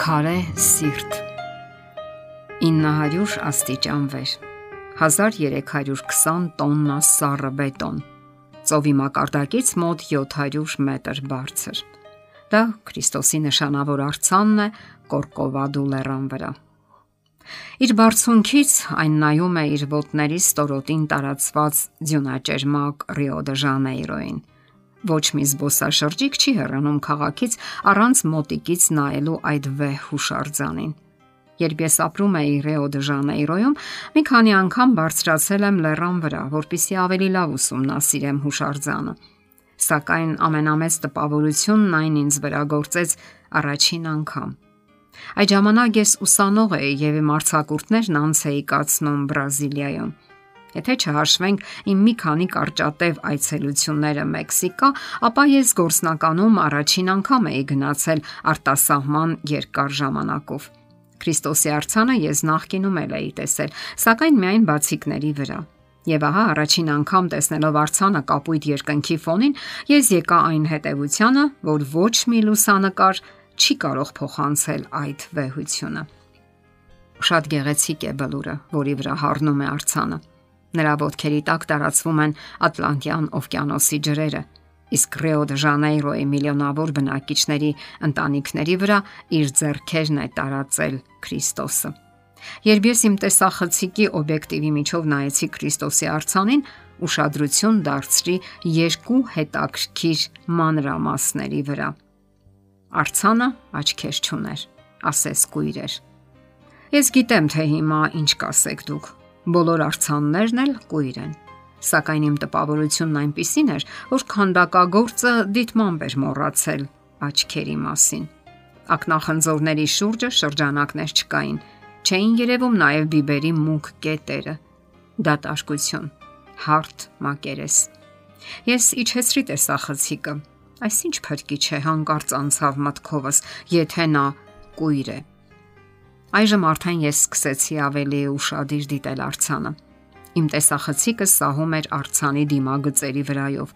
Քարե սիրտ 900 աստիճան վեր 1320 տոննա սառը բետոն ծովի մակարդակից մոտ 700 մետր բարձր դա Քրիստոսի նշանավոր արցանն է Կորկովադու լեռան վրա Իր բարձունքից այն նայում է իր ոտների ստորոտին տարածված ձյունաճերմակ Ռիո դե Ժանեյրոին Ոչ մի զբոսաշրջիկ չի հեռանում քաղաքից առանց մոտիկից նայելու այդ վեհ հուշարձանին։ Երբ ես ապրում էի Ռեո դե Ժանեյրոյում, մի քանի անգամ բարձրացել եմ լեռան վրա, որpիսի ավելի լավ ուսումնասիրեմ հուշարձանը։ Սակայն ամենամեծ տպավորությունն այն ինձ վրա գործեց առաջին անգամ։ Այդ ժամանակ ես ուսանող էի եւ իմ արձակուրդներն անց էի կացնում Բրազիլիայում։ Եթե չհաշվենք իմ մի քանի կարճատև այցելությունները Մեքսիկա, ապա ես գործնականում առաջին անգամ էի գնացել արտասահման երկար ժամանակով։ Քրիստոսի արցանը ես նախկինում էլ էի տեսել, սակայն միայն բացիկների վրա։ Եվ ահա առաջին անգամ տեսնելով արցանը կապույտ երկնքի ֆոնին, ես եկա այն հետևությանը, որ ոչ մի լուսանկար չի կարող փոխանցել այդ վեհությունը։ Շատ գեղեցիկ է բլուրը, որի վրա հառնում է արցանը։ Նրա ոտքերի տակ տարածվում են Ատլանտյան օվկիանոսի ջրերը, իսկ Ռիո դե Ժանեյրոյի միլիոնավոր բնակիչների ընտանիքների վրա իր ձեռքերն է տարածել Քրիստոսը։ Երբ ես իմ տեսախցիկի օբյեկտիվի միջով նայեցի Քրիստոսի արցանին, ուշադրություն դարձրի երկու հետաքրքիր մանրամասների վրա։ Արցանը աչքեր չուներ, ասես կույր էր։ Ես գիտեմ, թե հիմա ինչ կասեք դուք Բոլոր արցաններն էլ կույր են։ Սակայն իմ տպավորությունն այնպիսին էր, որ քանդակագործը դիտմամբ էր մոռացել աչքերի մասին։ Ակնախնձորների շուրջը շրջանակներ չկային, չէին երևում նաև բիբերի մուկ կետերը։ Դատարկություն, հարթ մակերես։ Ես իջեցրի տեսախցիկը։ Այսինչ փրկիչ է հանկարծ անցավ մտքովս, եթե նա կույր է։ Այժմ արդեն ես սկսեցի ավելի ուրախadir դիտել արցանը։ Իմ տեսախցիկը սահում էր արցանի դիմագծերի վրայով,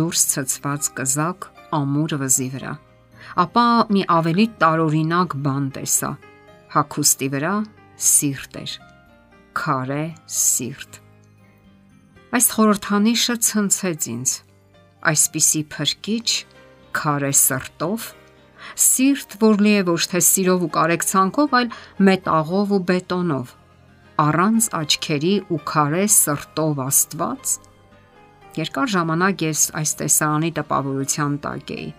դուրս ցցված կզակ ամուր վզի վրա։ Ապա մի ավելի տարօրինակ բան տեսա։ Հակոստի վրա սիրտ էր։ Քարե սիրտ։ Այս խորհրդանիշը ցնցեց ինձ։ Այսպիսի փրկիչ քարե սրտով Սիրտ, որ լի է ոչ թե սիրով ու կարեկցանքով, այլ մետաղով ու բետոնով, առանց աչքերի ու քարե սրտով Աստված։ Երկար ժամանակ ես այս տեսարանի տպավորության տակ էի։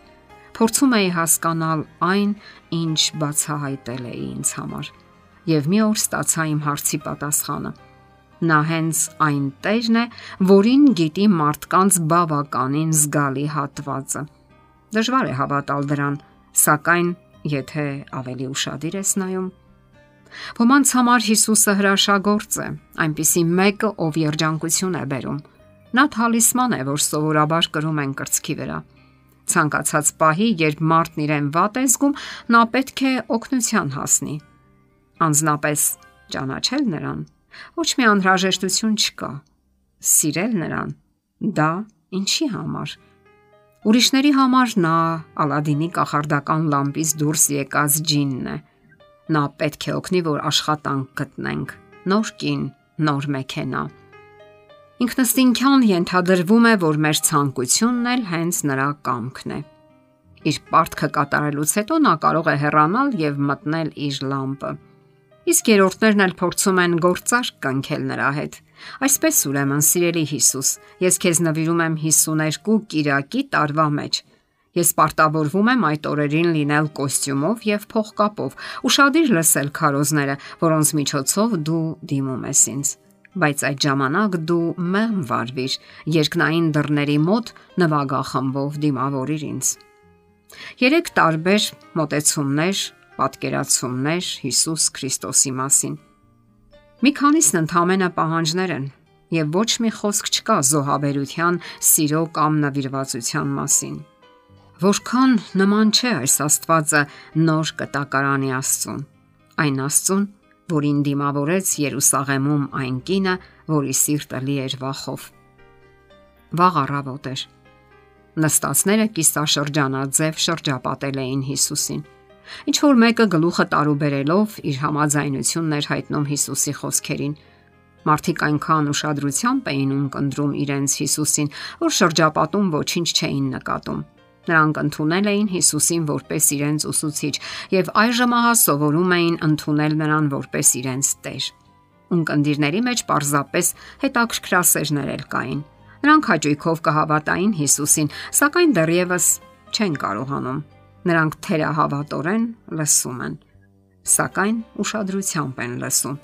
Փորձում էի հասկանալ այն, ինչ բացահայտել է ինձ համար։ Եվ մի օր ստացա իմ հարցի պատասխանը։ Նա հենց այն տերն է, որին գիտի մարդկանց բավականին զգալի հատվածը։ Դժվար է հավատալ դրան, Սակայն, եթե ավելի ուրախadir ես նայում, ոմանց համար Հիսուսը հրաշագործ է, այնպիսի մեկը, ով երջանկություն է բերում։ Նա թալիսման է, որ սովորաբար կրում են կրծքի վրա։ Ցանկացած պահի, երբ մարդն իրեն վատ է զգում, նա պետք է օգնության հասնի։ Անznապես ճանաչել նրան ոչ մի անհրաժեշտություն չկա։ Սիրել նրան դա ինչի համար է Ուրիշների համար նա Ալադինի կախարդական լամպից դուրս եկած ջինն է։ Նա պետք է օգնի, որ աշխատանք գտնենք։ Նոր կին, նոր մեքենա։ Ինքնստինքյան ենթադրվում է, որ մեր ցանկությունն էլ հենց նրա կամքն է։ Իր պարտքը կատարելուց հետո նա կարող է հեռանալ եւ մտնել իր լամպը։ Իսկ երրորդներն էլ փորձում են գործարք կնքել նրա հետ։ Այսպես ուրեմն, սիրելի Հիսուս, ես քեզ նվիրում եմ 52 Կիրակի տարվա մեջ։ Ես պարտավորվում եմ այդ օրերին լինել կոստյումով եւ փողկապով, ուրախadir լսել քարոզները, որոնց միջոցով դու դիմում ես ինձ։ Բայց այդ ժամանակ դու մեմ վարվիր, երկնային դռների մոտ նվագախմբով դիմավորիր ինձ։ Երեք տարբեր մտեցումներ, պատկերացումներ Հիսուս Քրիստոսի մասին Մի քանիսն ընդհանրապես պահանջներ են եւ ոչ մի խոսք չկա զոհաբերության, սիրո կամ նվիրվածության մասին։ Որքան նման չէ այս Աստվածը նոր կտակարանի Աստծուն։ Այն Աստծուն, որին դիմավորեց Երուսաղեմում այն կինը, որի սիրտը լի էր վախով։ Վաղ առավոտ էր։ Նստածները կիսաշրջանաձև շրջապատել էին Հիսուսին Ինչ որ մեկը գլուխը տարուբերելով իր համաձայնությունն էր հայտնում Հիսուսի խոսքերին։ Մարդիկ այնքան ուշադրությամբ էին ունկնդրում իրենց Հիսուսին, որ շրջապատում ոչինչ չէին նկատում։ Նրանք ընդունել էին Հիսուսին որպես իրենց ուսուցիչ եւ այժմ ահա սովորում էին ընդունել նրան որպես իրենց Տեր։ Ունկնդիրների մեջ պարզապես հետաքրքրասերներ էլ կային։ Նրանք հաճույքով կհավատային Հիսուսին, սակայն դեռևս չեն կարողանում Նրանք թերահավատորեն լսում են, սակայն ուշադրությամբ են լսում։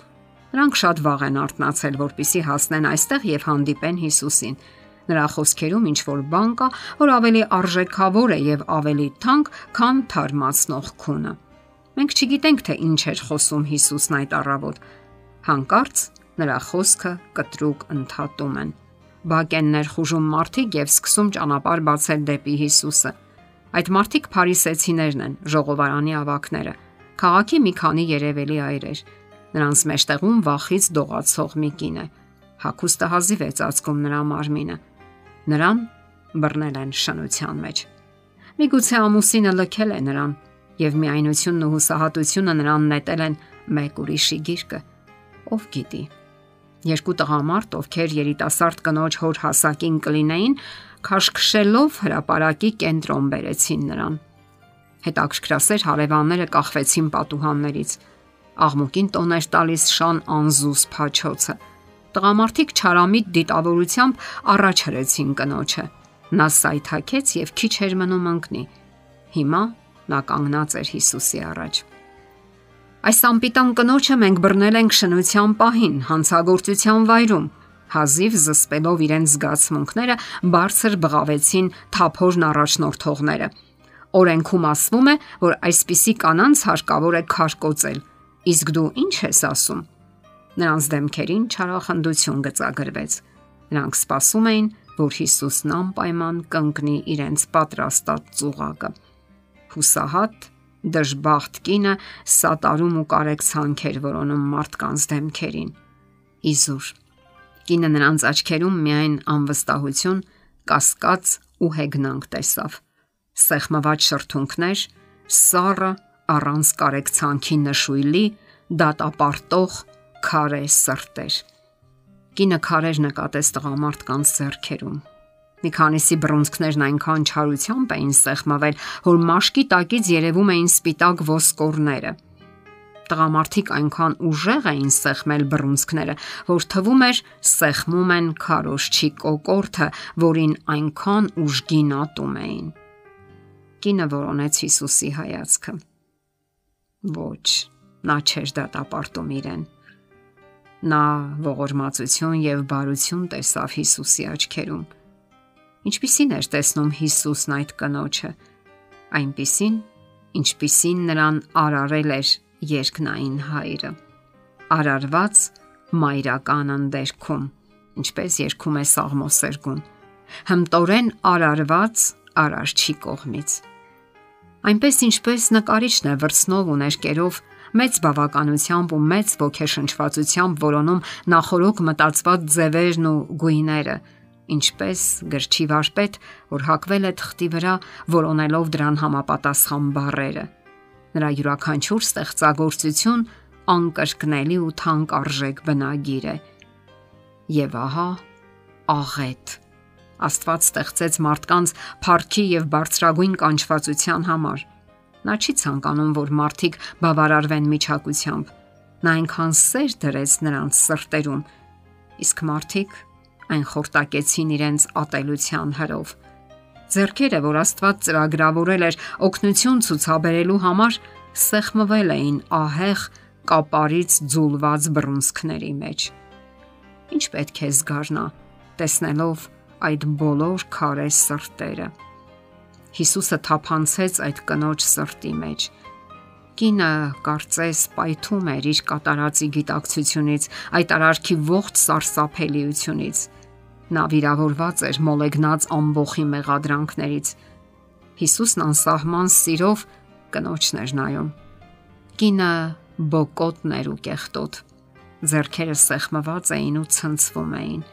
Նրանք շատ վաղ են արթնացել, որpիսի հասնեն այստեղ եւ հանդիպեն Հիսուսին։ Նրա խոսքերում ինչ որ բան կա, որ ավելի արժեքավոր է եւ ավելի թանկ, քան թարմացնող քունը։ Մենք չգիտենք, թե ինչ էր խոսում Հիսուսն այդ առավոտ։ Հանկարծ նրա խոսքը կտրուկ ընդհատում են։ Բակ են ներխուժում մարդիկ եւ սկսում ճանապարհ բացել դեպի Հիսուսը։ Այդ մարդիկ փարիսեցիներն են, ժողովարանի ավակները։ Քաղաքի մի քանի երևելի այրեր։ Նրանց մեջտեղում վախից դողացող մի կին է։ Հակուստը հազիվ է ծածկում նրա մարմինը։ Նրան բռնել են շնության մեջ։ Միգուցե ամուսինը լքել է նրան, եւ միայնությունն ու հուսահատությունը նրան նետել են մեկ ուրիշի գիրկը։ Ով գիտի։ Երկու տղամարդ, ովքեր երիտասարդ կնոջ հոր հասակին կլինեին, քաշքշելով հրաապարակի կենտրոն բերեցին նրան։ Հետաքրքրասեր հարևանները կախվեցին պատուհաններից։ Աղմուկին տոներ տալիս շան անզուս փաչոցը։ Տղամարդիկ չարամիտ դիտավորությամբ առաջ հրեցին կնոջը։ Նա սայթակեց եւ քիչ էր մնում ընկնի։ Հիմա նա կանգնած էր Հիսուսի առաջ։ Այս ամպիտան կնոջը մենք բռնել ենք շնության պահին, հանցագործության վայրում, Հազիվ զսպելով իրենց զգացմունքները, բարձր բղավեցին թափորն առաջնորդողները։ Օրենքում ասվում է, որ այսպիսի կանանց հարկավոր է քարկոծել։ Իսկ դու ինչ ես ասում։ Նրանց դեմքերին չարախնդություն գծագրվեց։ Նրանք սպասում էին, որ Հիսուսն անպայման կընկնի իրենց պատրաստած ծուղակը։ Հուսահատ դժբախտ կինը սատարում ու կարեկցանքեր որոնում մարդկանց դեմքերին։ Իզուր Կինը նրանց աչքերում միայն անվստահություն, կասկած ու հեգնանք տեսավ։ Սեղմված շրթունքներ, սառը առանց կարեկցանքի նշույլի, դատապարտող քարե սրտեր։ Կինը քարեր նկատեց տղամարդկանց зерքերում։ Մի քանիսի բրոնզքներն այնքան չարությամբ էին սեղմվել, որ մաշկի տակից երևում էին սպիտակ ոսկորները տղամարդիկ այնքան ուժեղ էին սեղմել բռունցքները, որ թվում էր սեղմում են քարոշչի կոկորթը, որին այնքան ուժգին ատում էին։ Կինը որոնեց Հիսուսի հայացքը։ Ոչ, նա չէր դատապարտում իրեն։ Նա ողորմածություն եւ բարություն տեսավ Հիսուսի աչքերում։ Ինչպիսին էր տեսնում Հիսուսն այդ կնոջը։ Այնպիսին, ինչպիսին նրան արարել էր երկնային հայրը։ Արարված մայրական անդերքում, ինչպես երգում է Սաղմոսերգուն, հմտորեն արարված արարչի կողմից։ Այնպես ինչպես նկարիչն է վրցնով ու ներկերով մեծ բավականությամբ ու մեծ ոգեշնչվածությամբ որոնում նախորոք մտածված ձևերն ու գույները, ինչպես գրչի վարպետ, որ հակվել է թղթի վրա, որոնելով դրան համապատասխան բառերը նրա յուրաքանչյուր ստեղծագործություն անկրկնելի ու թանկ արժեք բնագիր է։ Եվ ահա աղետ Աստված ստեղծեց մարդկանց փառքի եւ բարձրագույն կանչվածության համար։ Նա չի ցանկանում, որ մարդիկ բավարարվեն միջակությամբ։ Նա այնքան սեր դրեց նրանց սրտերում, իսկ մարդիկ այն խորտակեցին իրենց ատելության հրով Ձերքերը, որ Աստված ծրագրավորել էր օգնություն ցուցաբերելու համար, սեղմվել էին ահեղ կապարից ձուլված բռունցքների մեջ։ Ինչ պետք է զգարնա, տեսնելով այդ բոլոր քարե սրտերը։ Հիսուսը թափանցեց այդ կնոջ սրտի մեջ։ Կինը կարծես պայթում էր իր կատարածի գիտակցությունից, այդ արարքի ողջ սարսափելիությունից Նա վիրավորված էր մոլեգնած ամբողի մեղադրանքներից։ Հիսուսն անսահման սիրով կնոջն էր նայում։ Կինը բոկոտներ ու կեղտոտ։ Ձերքերը սեղմված էին ու ցնցվում էին։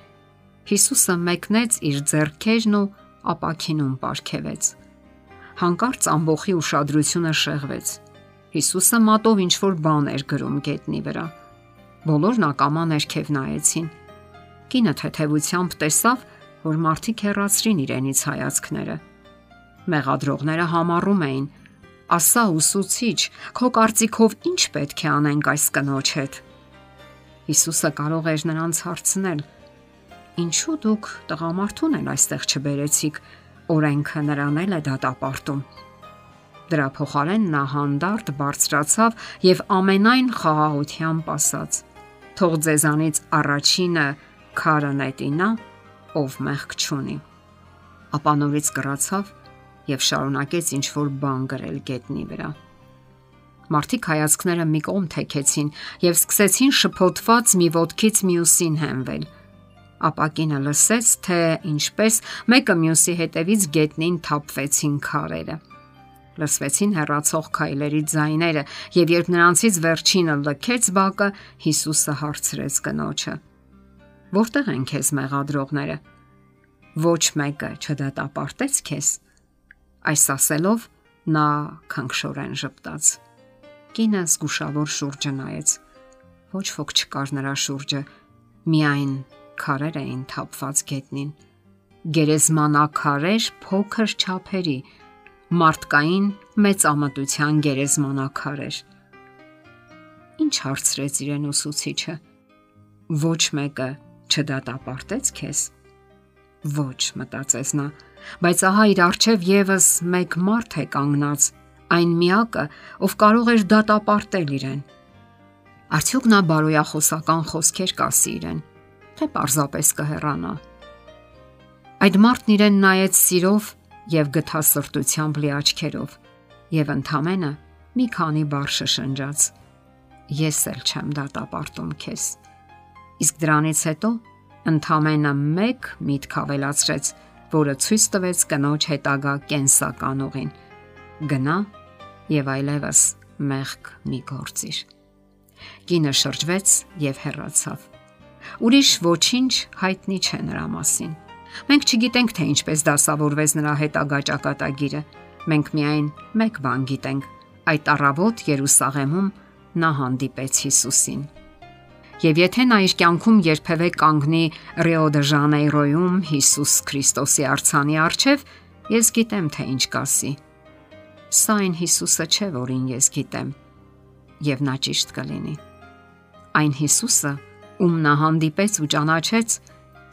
Հիսուսը մեկնեց իր ձերքերն ու ապակինում ապարքևեց։ Հանկարծ ամբողի ուշադրությունը շեղվեց։ Հիսուսը մատով ինչ որ բան էր գրում գետնի վրա։ Բոլորն ակամա ներքև նայեցին։ Կինը թեթևությամբ տեսավ, որ մարդիկ հեռացրին իրենից հայացքները։ Մեղադրողները համառում էին. «Ասա ուսուցիչ, քո կարծիքով ինչ պետք է անենք այս կնոջ հետ»։ Հիսուսը կարող էր նրանց հարցնել. Ինչու դուք տղամարդուն էլ այստեղ չբերեցիք, օրենքը նրան էլ է դատապարտում։ Դրա փոխարեն նա հանդարտ բարձրացավ եւ ամենայն խաղաղությամբ ասաց. Թող ձեզանից առաջինը քարը նետինա, ով մեղք չունի։ Ապա նորից կռացավ եւ շարունակեց ինչ որ բան գրել գետնի վրա։ Մարդիկ հայացքները մի կողմ թեքեցին եւ սկսեցին շփոթված մի ոդքից մյուսին հենվել։ Ապա կինը լսեց, թե ինչպես մեկը մյուսի հետևից գետնին թափվեցին քարերը։ Լսվեցին հեռացող քայլերի ձայները, եւ երբ նրանցից վերջինը լքեց բակը, Հիսուսը հարցրեց կնոջը. Որտեղ են քեզ մեղադրողները։ Ոչ մեկը չդատապարտեց քեզ։ Այս ասելով նա քնքշորեն ժպտաց։ Կինը զգուշավոր շուրջը նայեց։ Ոչ ոք չկար նրա շուրջը, միայն քարեր էին թափված գետնին։ Գերեզմանակարեր փոքր չափերի, մարդկային մեծ ամատության գերեզմանակարեր։ Ինչ հարցրեց իրեն ուսուցիչը։ Ոչ մեկը չդատապարտեց քեզ։ Ոչ, մտածեց նա, բայց ահա իր արջև եւս մեկ մարդ է կանգնած, այն միակը, ով կարող էր դատապարտել իրեն։ Արդյոք նա բարոյախոսական խոսքեր կասի իրեն, թե պարզապես կհեռանա։ Այդ մարդն իրեն նայեց սիրով եւ գթասրտությամբ լի աչքերով եւ ընդամենը մի քանի բառ շշնջաց. Ես էլ չեմ դատապարտում քեզ։ Իսկ դրանից հետո ընդամենը մեկ միտք ավելացրեց, որը ցույց տվեց կնոջ հետագա կենսական ուղին։ Գնա եւ այլևս մեղք մի գործիր։ Կինը շրջվեց եւ հեռացավ։ Ուրիշ ոչինչ հայտնի չէ նրա մասին։ Մենք չգիտենք թե ինչպես դասավորվեց նրա հետագա ճակատագիրը։ Մենք միայն մեկ բան գիտենք։ Այդ առավոտ Երուսաղեմում նա հանդիպեց Հիսուսին։ Եվ եթե նա իր կյանքում երբևէ կանգնի Ռիո դե Ժանեյրոյում Հիսուս Քրիստոսի արցանի առջև, ես գիտեմ թե ինչ կասի։ Սա այն Հիսուսը չէ, որին ես գիտեմ։ Եվ նա ճիշտ կլինի։ Այն Հիսուսը, ում նա հանդիպեց ու ճանաչեց,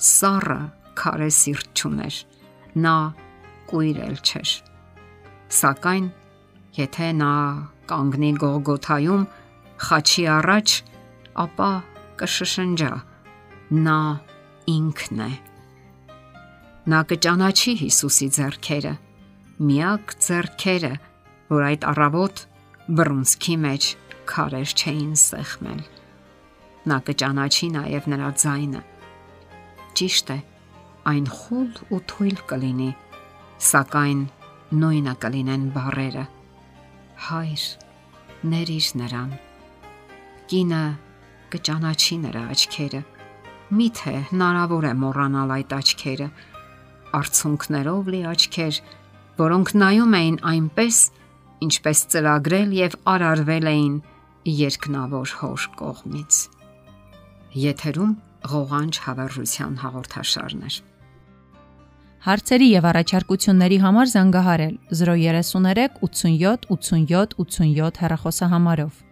սառը քարե սիրտ չուներ։ Նա կույրել չէր։ Սակայն եթե նա կանգնի Գողգոթայում խաչի առաջ, ապա կշշնջա. նա ինքն է։ Նա կճանաչի Հիսուսի ձեռքերը, միակ ձեռքերը, որ այդ առավոտ բռունցքի մեջ քարեր չէին սեղմել։ Նա կճանաչի նաև նրա ձայնը։ Ճիշտ է, այն խուլ ու թույլ կլինի, սակայն նույնը կլինեն բարերը։ Հայր, ներիր նրան։ Կինը կճանաչի նրա աչքերը։ Միթե հնարավոր է մոռանալ այդ աչքերը, արցունքներով լի աչքեր, որոնք նայում էին այնպես, ինչպես ծրագրել եւ արարվել էին երկնավոր հոր կողմից։ Եթերում ղողանջ հավերժության հաղորդաշարներ։ Հարցերի եւ առաջարկությունների համար զանգահարել 033 87 87 87 հեռախոսահամարով։